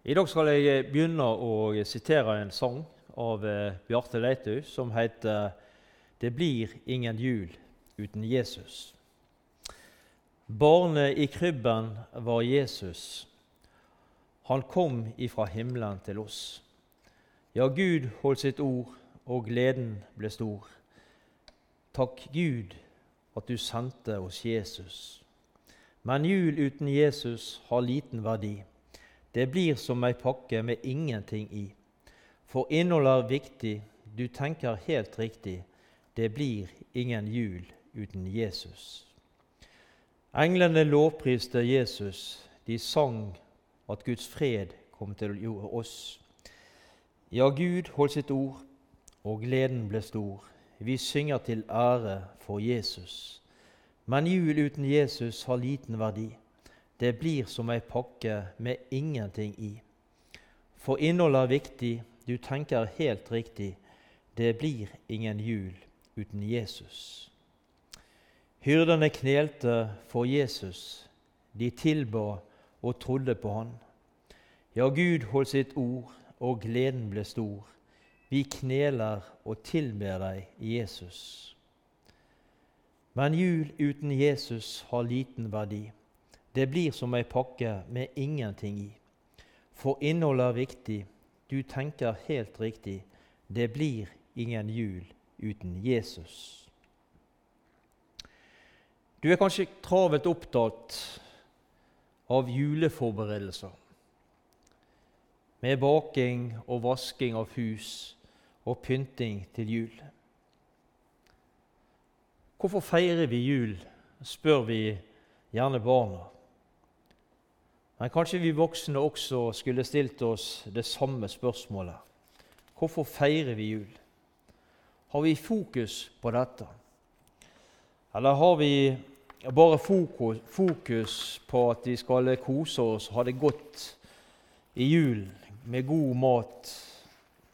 I dag skal jeg begynne å sitere en sang av eh, Bjarte Leitau som heter 'Det blir ingen jul uten Jesus'. Barnet i krybben var Jesus. Han kom ifra himmelen til oss. Ja, Gud holdt sitt ord, og gleden ble stor. Takk Gud at du sendte oss Jesus. Men jul uten Jesus har liten verdi. Det blir som ei pakke med ingenting i. For innholdet er viktig, du tenker helt riktig. Det blir ingen jul uten Jesus. Englene lovpriste Jesus. De sang at Guds fred kom til oss. Ja, Gud holdt sitt ord, og gleden ble stor. Vi synger til ære for Jesus. Men jul uten Jesus har liten verdi. Det blir som ei pakke med ingenting i. For innholdet er viktig, du tenker helt riktig. Det blir ingen jul uten Jesus. Hyrdene knelte for Jesus. De tilba og trodde på Han. Ja, Gud holdt sitt ord, og gleden ble stor. Vi kneler og tilber deg, Jesus. Men jul uten Jesus har liten verdi. Det blir som ei pakke med ingenting i. For innholdet er viktig. Du tenker helt riktig. Det blir ingen jul uten Jesus. Du er kanskje travelt opptatt av juleforberedelser. Med baking og vasking av hus og pynting til jul. Hvorfor feirer vi jul, spør vi gjerne barna. Men kanskje vi voksne også skulle stilt oss det samme spørsmålet. Hvorfor feirer vi jul? Har vi fokus på dette? Eller har vi bare fokus, fokus på at vi skal kose oss ha det godt i julen med god mat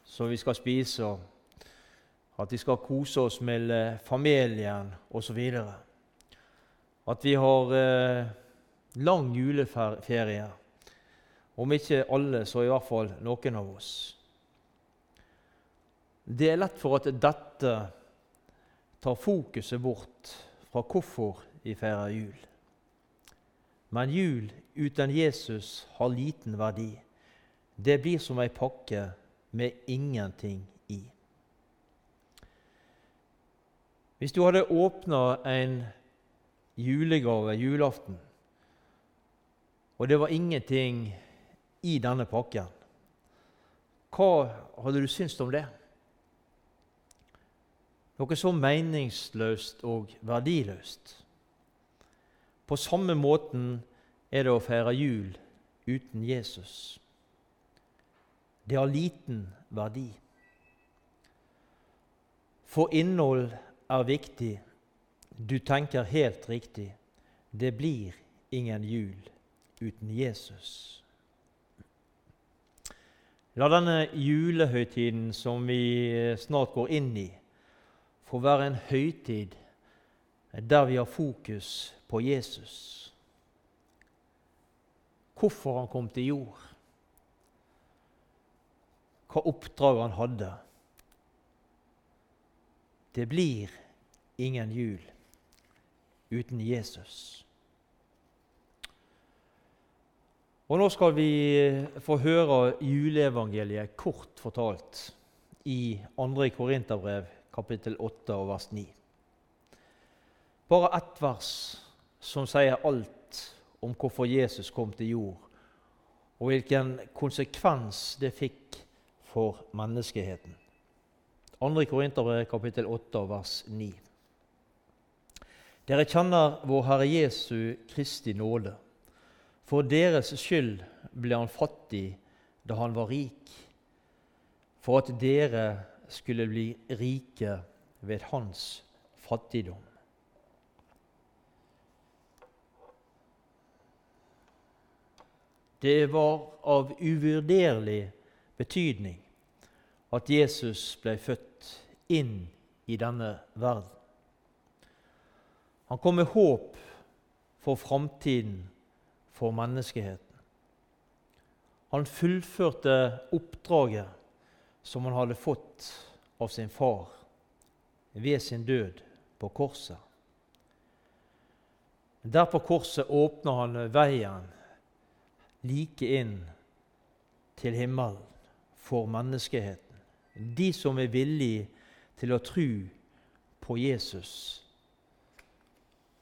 som vi skal spise, at vi skal kose oss med familien osv.? At vi har eh, lang juleferie. Om ikke alle, så i hvert fall noen av oss. Det er lett for at dette tar fokuset bort fra hvorfor vi feirer jul. Men jul uten Jesus har liten verdi. Det blir som ei pakke med ingenting i. Hvis du hadde åpna en julegave julaften, og det var ingenting i denne pakken. Hva hadde du syntes om det? Noe så meningsløst og verdiløst. På samme måten er det å feire jul uten Jesus. Det har liten verdi. For innhold er viktig. Du tenker helt riktig. Det blir ingen jul uten Jesus. La denne julehøytiden som vi snart går inn i, få være en høytid der vi har fokus på Jesus. Hvorfor han kom til jord, hva oppdrag han hadde. Det blir ingen jul uten Jesus. Og Nå skal vi eh, få høre juleevangeliet kort fortalt i 2. Korinterbrev, kapittel 8 og vers 9. Bare ett vers som sier alt om hvorfor Jesus kom til jord, og hvilken konsekvens det fikk for menneskeheten. 2. Korinterbrev, kapittel 8 og vers 9. Dere kjenner vår Herre Jesu Kristi nåde. For deres skyld ble han fattig da han var rik, for at dere skulle bli rike ved hans fattigdom. Det var av uvurderlig betydning at Jesus ble født inn i denne verden. Han kom med håp for framtiden for menneskeheten. Han fullførte oppdraget som han hadde fått av sin far ved sin død på korset. Der på korset åpner han veien like inn til himmelen for menneskeheten. De som er villige til å tro på Jesus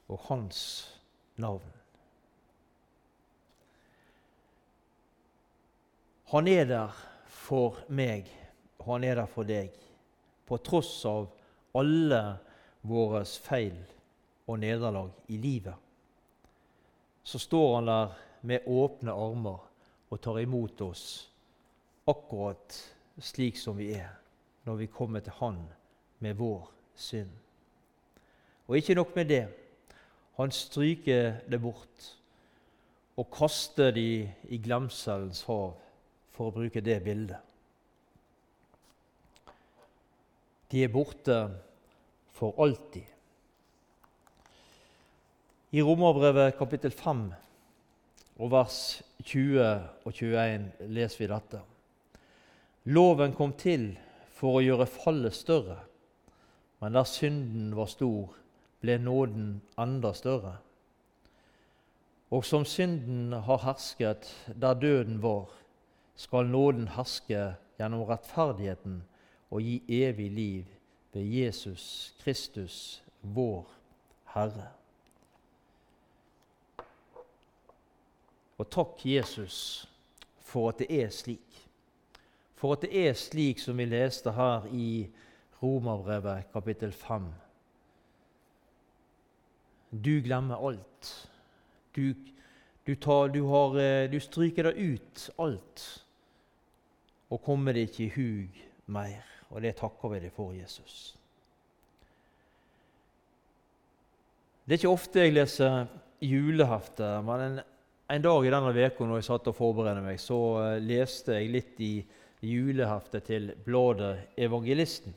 og hans navn. Han er der for meg, og han er der for deg, på tross av alle våre feil og nederlag i livet. Så står han der med åpne armer og tar imot oss akkurat slik som vi er når vi kommer til Han med vår synd. Og ikke nok med det. Han stryker det bort og kaster de i glemselens hav, for å bruke det bildet. De er borte for alltid. I Romerbrevet kapittel 5 og vers 20 og 21 leser vi dette. Loven kom til for å gjøre fallet større, men der synden var stor, ble nåden enda større. Og som synden har hersket der døden var, skal nåden herske gjennom rettferdigheten og gi evig liv ved Jesus Kristus, vår Herre. Og takk, Jesus, for at det er slik. For at det er slik som vi leste her i Romerbrevet kapittel 5. Du glemmer alt. Du, du, tar, du, har, eh, du stryker deg ut alt og kommer det ikke i hug mer. Og det takker vi deg for, Jesus. Det er ikke ofte jeg leser julehefte, men en, en dag i denne uka når jeg satt og forberedte meg, så uh, leste jeg litt i juleheftet til bladet Evangelisten.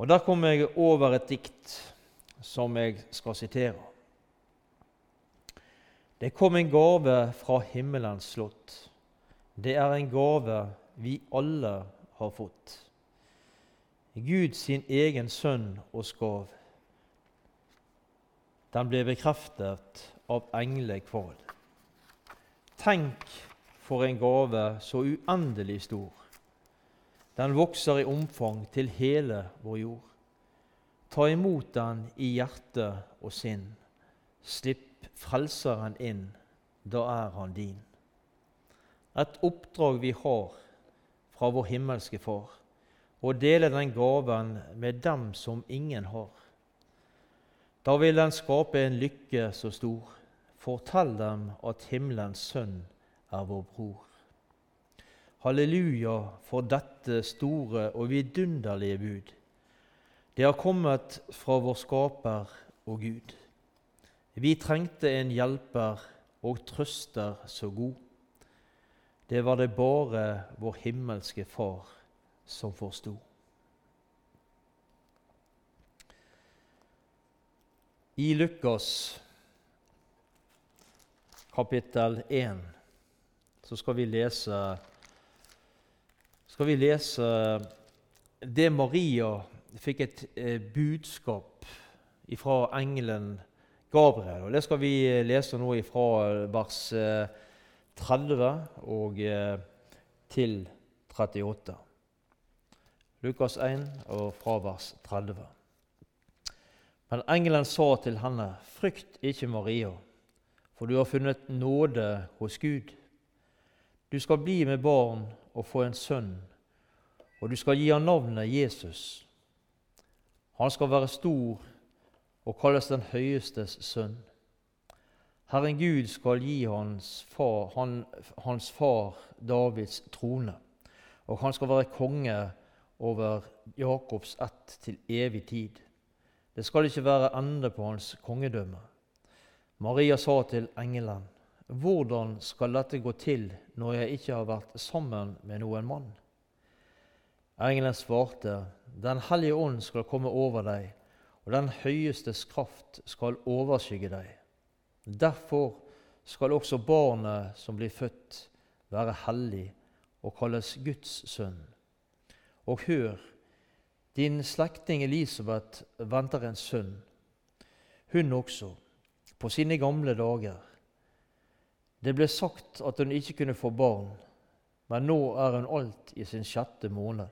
Og Der kom jeg over et dikt som jeg skal sitere. Det kom en gave fra himmelens slott. Det er en gave vi alle har fått. Gud sin egen sønn og skav. Den ble bekreftet av englekval. Tenk for en gave så uendelig stor. Den vokser i omfang til hele vår jord. Ta imot den i hjerte og sinn. Slipp Frelseren inn, da er han din. Et oppdrag vi har fra vår himmelske Far, å dele den gaven med dem som ingen har. Da vil den skape en lykke så stor. Fortell dem at himmelens sønn er vår bror. Halleluja for dette store og vidunderlige bud. Det har kommet fra vår skaper og Gud. Vi trengte en hjelper og trøster så god. Det var det bare vår himmelske Far som forsto. I Lukas kapittel 1 så skal vi lese skal vi lese det Maria fikk et eh, budskap fra engelen Gabriel. og Det skal vi lese nå fra vers eh, 30 og eh, til 38. Lukas 1 og fra vers 30. Men engelen sa til henne, frykt ikke, Maria, for du har funnet nåde hos Gud. Du skal bli med barn og få en sønn, og du skal gi ham navnet Jesus. Han skal være stor og kalles den høyestes sønn. Herren Gud skal gi hans far, han, hans far Davids trone, og han skal være konge over Jakobs ett til evig tid. Det skal ikke være ende på hans kongedømme. Maria sa til engelen, Hvordan skal dette gå til når jeg ikke har vært sammen med noen mann? Engelen svarte, Den hellige ånd skal komme over deg, og den høyestes kraft skal overskygge deg. Derfor skal også barnet som blir født, være hellig og kalles Guds sønn. Og hør, din slektning Elisabeth venter en sønn, hun også, på sine gamle dager. Det ble sagt at hun ikke kunne få barn, men nå er hun alt i sin sjette måned.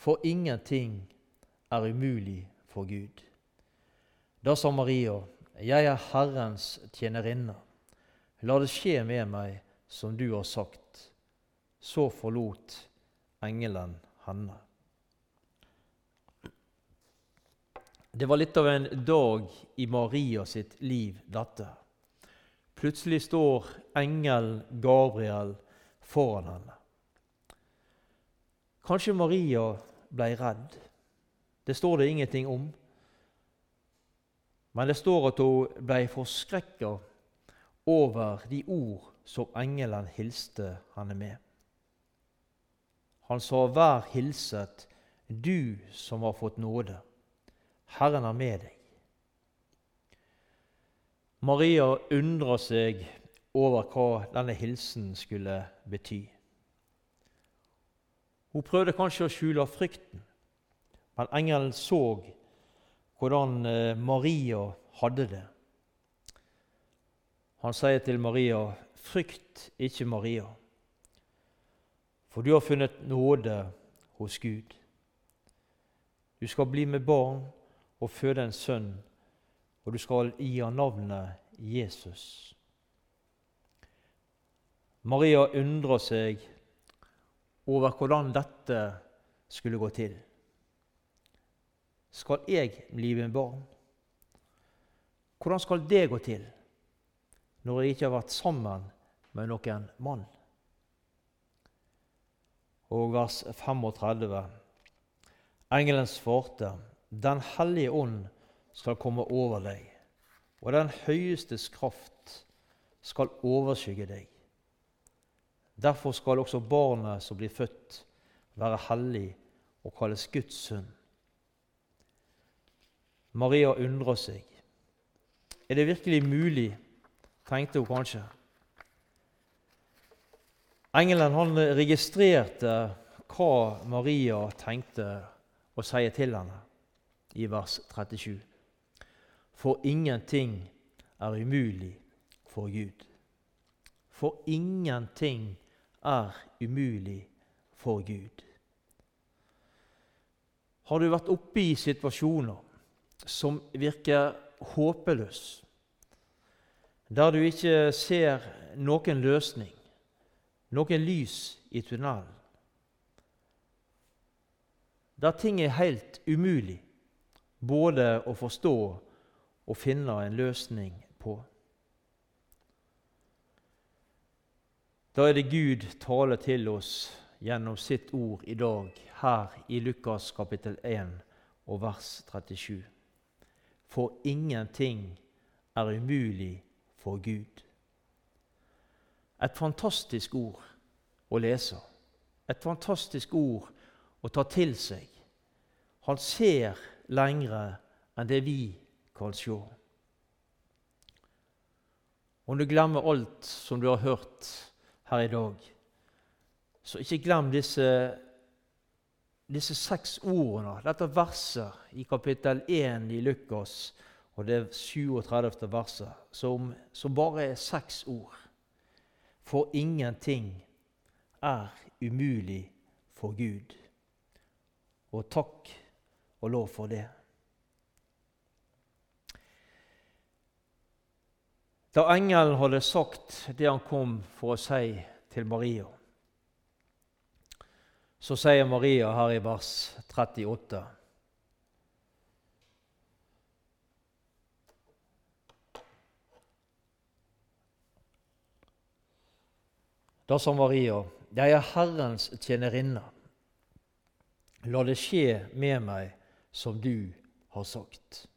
For ingenting er umulig for Gud. Da sa Maria, jeg er Herrens tjenerinne. La det skje med meg som du har sagt. Så forlot engelen henne. Det var litt av en dag i Maria sitt liv, dette. Plutselig står engelen Gabriel foran henne. Kanskje Maria ble redd. Det står det ingenting om. Men det står at hun ble forskrekka over de ord som engelen hilste henne med. Han sa, 'Vær hilset, du som har fått nåde. Herren er med deg.' Maria undra seg over hva denne hilsen skulle bety. Hun prøvde kanskje å skjule frykten, men engelen så hvordan eh, Maria hadde det. Han sier til Maria, 'Frykt ikke, Maria' for du har funnet nåde hos Gud. Du skal bli med barn og føde en sønn, og du skal gi ham navnet Jesus. Maria undrer seg over hvordan dette skulle gå til. Skal jeg bli med barn? Hvordan skal det gå til når jeg ikke har vært sammen med noen mann? og vers 35. Engelen svarte, Den hellige ånd skal komme over deg, og den høyestes kraft skal overskygge deg. Derfor skal også barnet som blir født, være hellig og kalles Guds sønn. Maria undrer seg. Er det virkelig mulig, tenkte hun kanskje. Engelen han registrerte hva Maria tenkte å si til henne i vers 37. For ingenting er umulig for Gud. For ingenting er umulig for Gud. Har du vært oppe i situasjoner som virker håpeløs, der du ikke ser noen løsning, noen lys i tunnelen. Der ting er helt umulig både å forstå og finne en løsning på. Da er det Gud taler til oss gjennom sitt ord i dag, her i Lukas kapittel 1 og vers 37. For ingenting er umulig for Gud. Et fantastisk ord å lese. Et fantastisk ord å ta til seg. Han ser lengre enn det vi kan se. Om du glemmer alt som du har hørt her i dag, så ikke glem disse, disse seks ordene, dette verset i kapittel 1 i Lukas, og det 37. verset, som, som bare er seks ord. For ingenting er umulig for Gud. Og takk og lov for det. Da engelen hadde sagt det han kom for å si til Maria, så sier Maria her i vers 38 Da sa Maria, 'Jeg er Herrens tjenerinne. La det skje med meg som du har sagt.'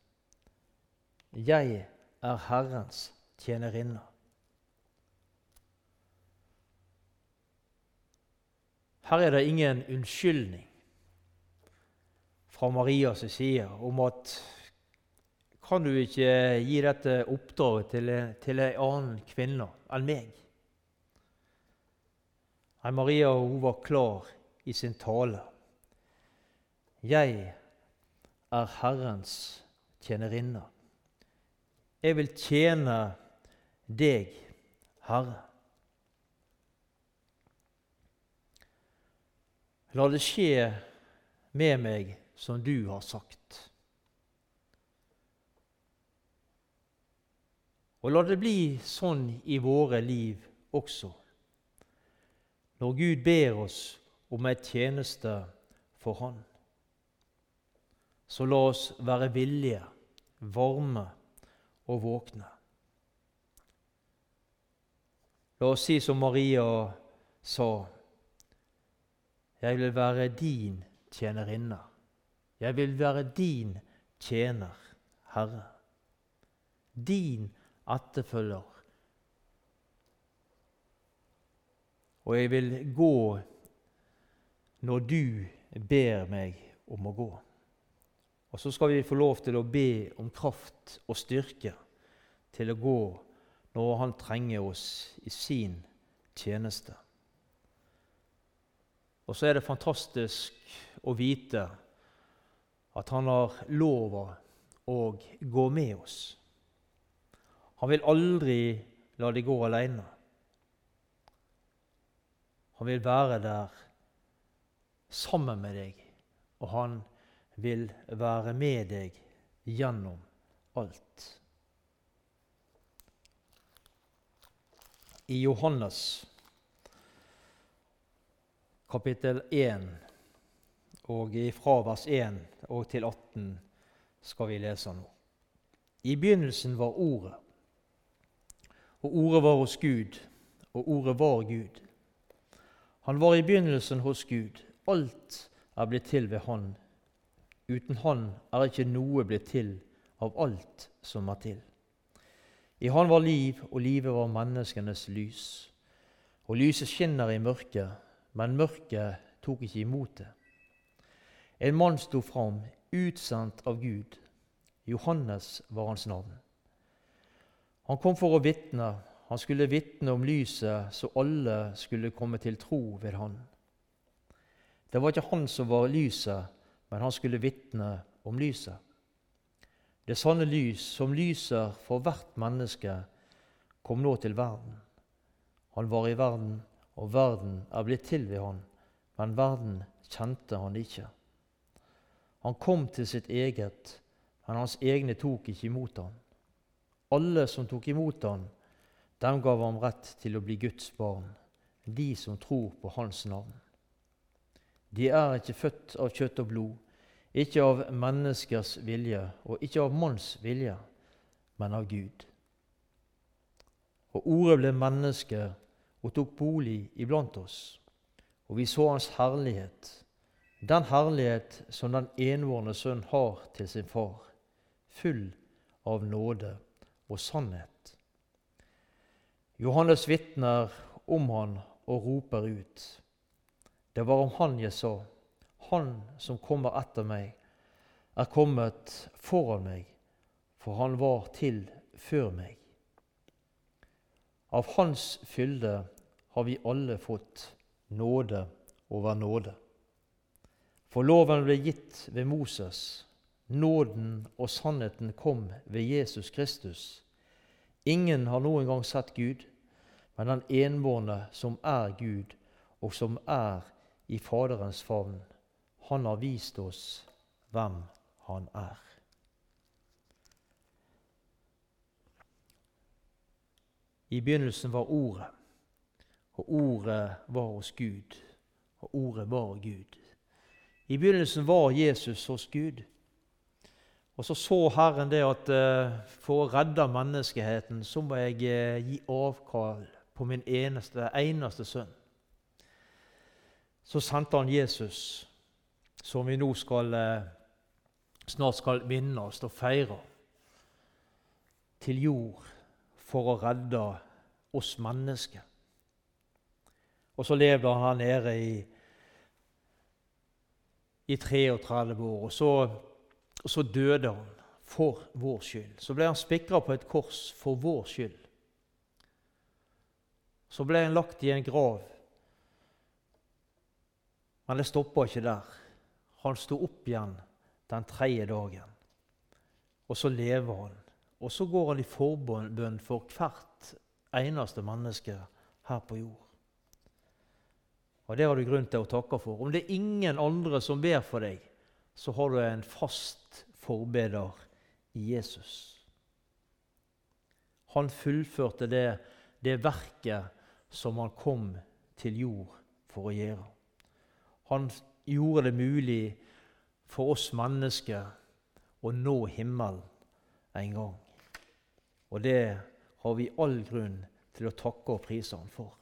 Jeg er Herrens tjenerinne. Her er det ingen unnskyldning fra Marias side om at kan du ikke gi dette oppdraget til, til en annen kvinne enn meg? Nei, Maria hun var klar i sin tale. Jeg er Herrens tjenerinne. Jeg vil tjene deg, Herre. La det skje med meg som du har sagt. Og la det bli sånn i våre liv også. Når Gud ber oss om ei tjeneste for Han, så la oss være villige, varme og våkne. La oss si som Maria sa, jeg vil være din tjenerinne. Jeg vil være din tjener, Herre. Din etterfølger. Og jeg vil gå når du ber meg om å gå. Og så skal vi få lov til å be om kraft og styrke til å gå når Han trenger oss i sin tjeneste. Og så er det fantastisk å vite at Han har lova å gå med oss. Han vil aldri la deg gå alene. Han vil være der sammen med deg, og han vil være med deg gjennom alt. I Johannes kapittel 1 og fra vers 1 og til 18 skal vi lese nå. I begynnelsen var Ordet, og ordet var hos Gud, og ordet var Gud. Han var i begynnelsen hos Gud. Alt er blitt til ved Han. Uten Han er ikke noe blitt til av alt som er til. I Han var liv, og livet var menneskenes lys. Og lyset skinner i mørket, men mørket tok ikke imot det. En mann sto fram, utsendt av Gud. Johannes var hans navn. Han kom for å vitne. Han skulle vitne om lyset, så alle skulle komme til tro ved han. Det var ikke han som var lyset, men han skulle vitne om lyset. Det sanne lys, som lyser for hvert menneske, kom nå til verden. Han var i verden, og verden er blitt til ved han, men verden kjente han ikke. Han kom til sitt eget, men hans egne tok ikke imot han. Alle som tok imot han, dem gav ham rett til å bli Guds barn, de som tror på Hans navn. De er ikke født av kjøtt og blod, ikke av menneskers vilje og ikke av manns vilje, men av Gud. Og Ordet ble menneske og tok bolig iblant oss, og vi så Hans herlighet, den herlighet som den envårende sønn har til sin far, full av nåde og sannhet. Johannes vitner om han og roper ut. Det var om han jeg sa, han som kommer etter meg, er kommet foran meg, for han var til før meg. Av hans fylde har vi alle fått nåde over nåde. For loven ble gitt ved Moses, nåden og sannheten kom ved Jesus Kristus. Ingen har noen gang sett Gud, men den enbårne som er Gud, og som er i Faderens favn, han har vist oss hvem han er. I begynnelsen var Ordet, og Ordet var hos Gud, og Ordet var Gud. I begynnelsen var Jesus hos Gud. Og så så Herren det at uh, for å redde menneskeheten så må jeg uh, gi avkall på min eneste, eneste sønn. Så sendte han Jesus, som vi nå skal, uh, snart skal minnes og feire, til jord for å redde oss mennesker. Og så levde han her nede i, i 33 år. og så og så døde han for vår skyld. Så ble han spikra på et kors for vår skyld. Så ble han lagt i en grav Men det stoppa ikke der. Han sto opp igjen den tredje dagen. Og så lever han. Og så går han i forbønn for hvert eneste menneske her på jord. Og Det har du grunn til å takke for. Om det er ingen andre som ber for deg, så har du en fast forbeder i Jesus. Han fullførte det, det verket som han kom til jord for å gjøre. Han gjorde det mulig for oss mennesker å nå himmelen en gang. Og det har vi all grunn til å takke og prise ham for.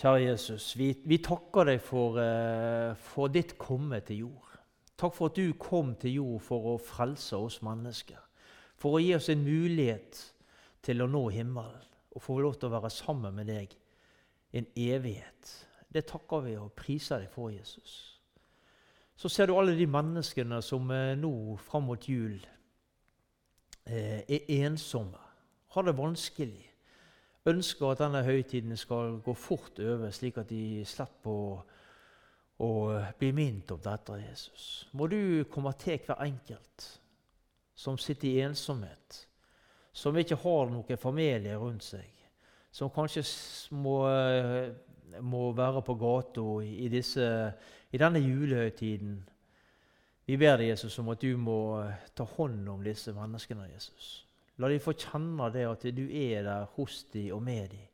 Kjære Jesus, vi, vi takker deg for, uh, for, ditt komme til jord. Takk for at du kom til jord for å frelse oss mennesker. For å gi oss en mulighet til å nå himmelen og få lov til å være sammen med deg en evighet. Det takker vi og priser deg for, Jesus. Så ser du alle de menneskene som uh, nå fram mot jul uh, er ensomme, har det vanskelig ønsker at denne høytiden skal gå fort over, slik at de slipper å, å bli minnet om dette, Jesus. Må du komme til hver enkelt som sitter i ensomhet, som ikke har noen familie rundt seg, som kanskje må, må være på gata i, i denne julehøytiden. Vi ber deg, Jesus, om at du må ta hånd om disse menneskene. Jesus. La de få kjenne det at du er der hos dem og med dem.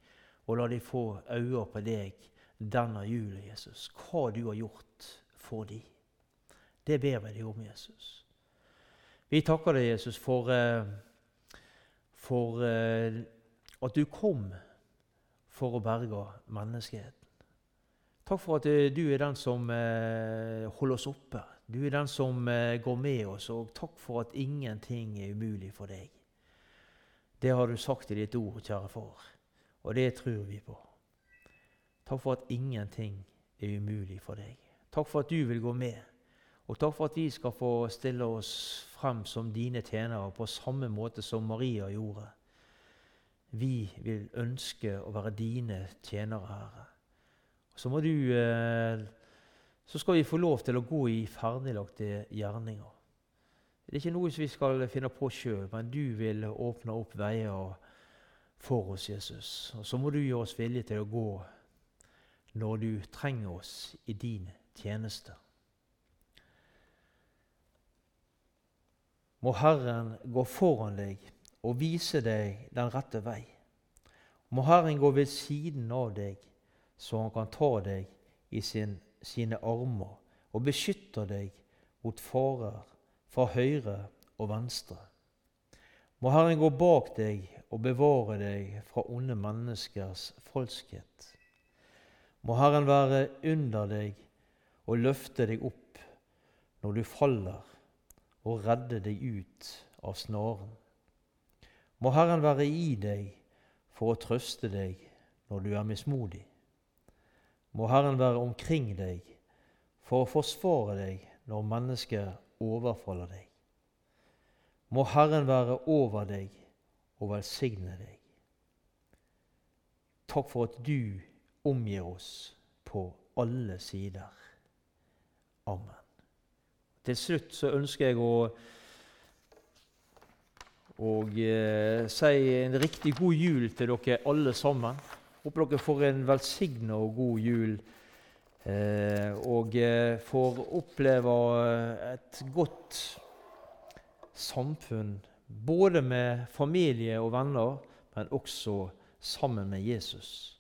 Og la de få øyne på deg denne julen, Jesus. Hva du har gjort for dem. Det ber vi deg om, Jesus. Vi takker deg, Jesus, for, eh, for eh, at du kom for å berge menneskeheten. Takk for at eh, du er den som holder oss oppe. Du er den som går med oss, og takk for at ingenting er umulig for deg. Det har du sagt i ditt ord, kjære far, og det tror vi på. Takk for at ingenting er umulig for deg. Takk for at du vil gå med, og takk for at vi skal få stille oss frem som dine tjenere på samme måte som Maria gjorde. Vi vil ønske å være dine tjenere, Herre. Så, du, eh, så skal vi få lov til å gå i ferdiglagte gjerninger. Det er ikke noe vi skal finne på sjøl, men du vil åpne opp veier for oss, Jesus. Og så må du gjøre oss villige til å gå når du trenger oss i din tjeneste. Må Herren gå foran deg og vise deg den rette vei. Må Herren gå ved siden av deg, så han kan ta deg i sin, sine armer og beskytte deg mot farer fra høyre og venstre. Må Herren gå bak deg og bevare deg fra onde menneskers falskhet. Må Herren være under deg og løfte deg opp når du faller, og redde deg ut av snaren. Må Herren være i deg for å trøste deg når du er mismodig. Må Herren være omkring deg for å forsvare deg når mennesker overfaller deg. Må Herren være over deg og velsigne deg. Takk for at du omgir oss på alle sider. Amen. Til slutt så ønsker jeg å, å eh, si en riktig god jul til dere alle sammen. Håper dere får en velsigna og god jul. Eh, og eh, får oppleve et godt samfunn både med familie og venner, men også sammen med Jesus.